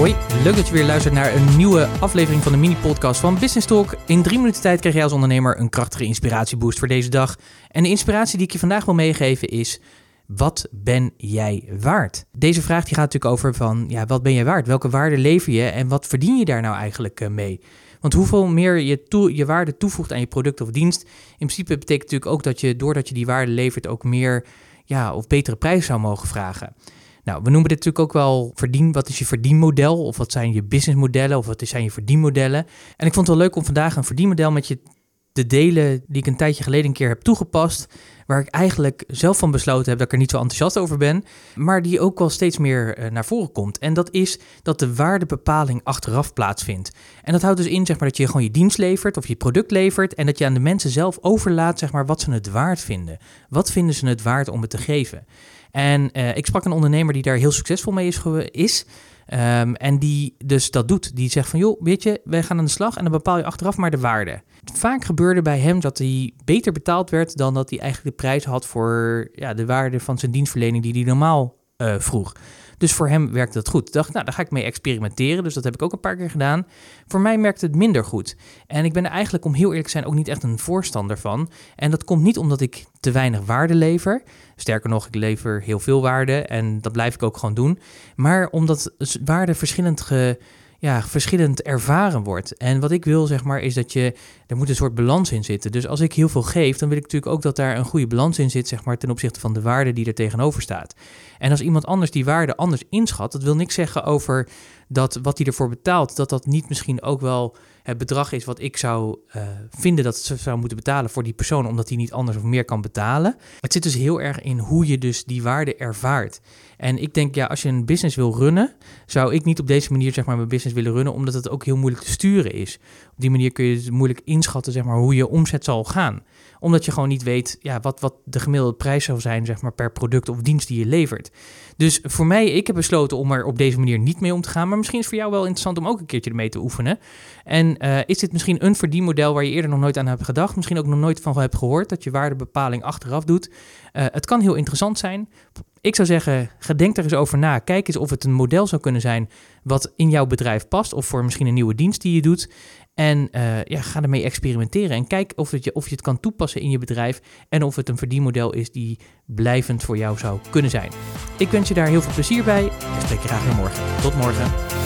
Hoi, leuk dat je weer luistert naar een nieuwe aflevering van de mini-podcast van Business Talk. In drie minuten tijd krijg jij als ondernemer een krachtige inspiratieboost voor deze dag. En de inspiratie die ik je vandaag wil meegeven is, wat ben jij waard? Deze vraag die gaat natuurlijk over van, ja, wat ben jij waard? Welke waarde lever je en wat verdien je daar nou eigenlijk eh, mee? Want hoeveel meer je, je waarde toevoegt aan je product of dienst, in principe betekent natuurlijk ook dat je, doordat je die waarde levert, ook meer ja, of betere prijs zou mogen vragen. Nou, we noemen dit natuurlijk ook wel verdien. Wat is je verdienmodel? Of wat zijn je businessmodellen? Of wat zijn je verdienmodellen? En ik vond het wel leuk om vandaag een verdienmodel met je te delen die ik een tijdje geleden een keer heb toegepast. Waar ik eigenlijk zelf van besloten heb dat ik er niet zo enthousiast over ben. Maar die ook wel steeds meer uh, naar voren komt. En dat is dat de waardebepaling achteraf plaatsvindt. En dat houdt dus in zeg maar, dat je gewoon je dienst levert of je product levert. En dat je aan de mensen zelf overlaat zeg maar, wat ze het waard vinden. Wat vinden ze het waard om het te geven? En uh, ik sprak een ondernemer die daar heel succesvol mee is. is um, en die dus dat doet. Die zegt van, joh, weet je, wij gaan aan de slag en dan bepaal je achteraf maar de waarde. Vaak gebeurde bij hem dat hij beter betaald werd dan dat hij eigenlijk de prijs had voor ja, de waarde van zijn dienstverlening die hij normaal uh, vroeg. Dus voor hem werkte dat goed. Ik dacht, nou, daar ga ik mee experimenteren. Dus dat heb ik ook een paar keer gedaan. Voor mij merkte het minder goed. En ik ben er eigenlijk, om heel eerlijk te zijn, ook niet echt een voorstander van. En dat komt niet omdat ik te weinig waarde lever. Sterker nog, ik lever heel veel waarde en dat blijf ik ook gewoon doen. Maar omdat waarde verschillend ge ja, verschillend ervaren wordt. En wat ik wil, zeg maar, is dat je, er moet een soort balans in zitten. Dus als ik heel veel geef, dan wil ik natuurlijk ook dat daar een goede balans in zit, zeg maar, ten opzichte van de waarde die er tegenover staat. En als iemand anders die waarde anders inschat, dat wil niks zeggen over dat wat hij ervoor betaalt, dat dat niet misschien ook wel het bedrag is wat ik zou uh, vinden dat ze zou moeten betalen voor die persoon, omdat hij niet anders of meer kan betalen. Het zit dus heel erg in hoe je dus die waarde ervaart. En ik denk, ja, als je een business wil runnen, zou ik niet op deze manier zeg maar mijn business willen runnen, omdat het ook heel moeilijk te sturen is. Op die manier kun je moeilijk inschatten zeg maar hoe je omzet zal gaan omdat je gewoon niet weet ja, wat, wat de gemiddelde prijs zou zijn zeg maar, per product of dienst die je levert. Dus voor mij, ik heb besloten om er op deze manier niet mee om te gaan. Maar misschien is het voor jou wel interessant om ook een keertje ermee te oefenen. En uh, is dit misschien een verdienmodel waar je eerder nog nooit aan hebt gedacht? Misschien ook nog nooit van hebt gehoord dat je waardebepaling achteraf doet. Uh, het kan heel interessant zijn. Ik zou zeggen, denk er eens over na. Kijk eens of het een model zou kunnen zijn wat in jouw bedrijf past. Of voor misschien een nieuwe dienst die je doet. En uh, ja, ga ermee experimenteren en kijk of, je, of je het kan toepassen in je bedrijf en of het een verdienmodel is die blijvend voor jou zou kunnen zijn. Ik wens je daar heel veel plezier bij en spreek je graag weer morgen. Tot morgen.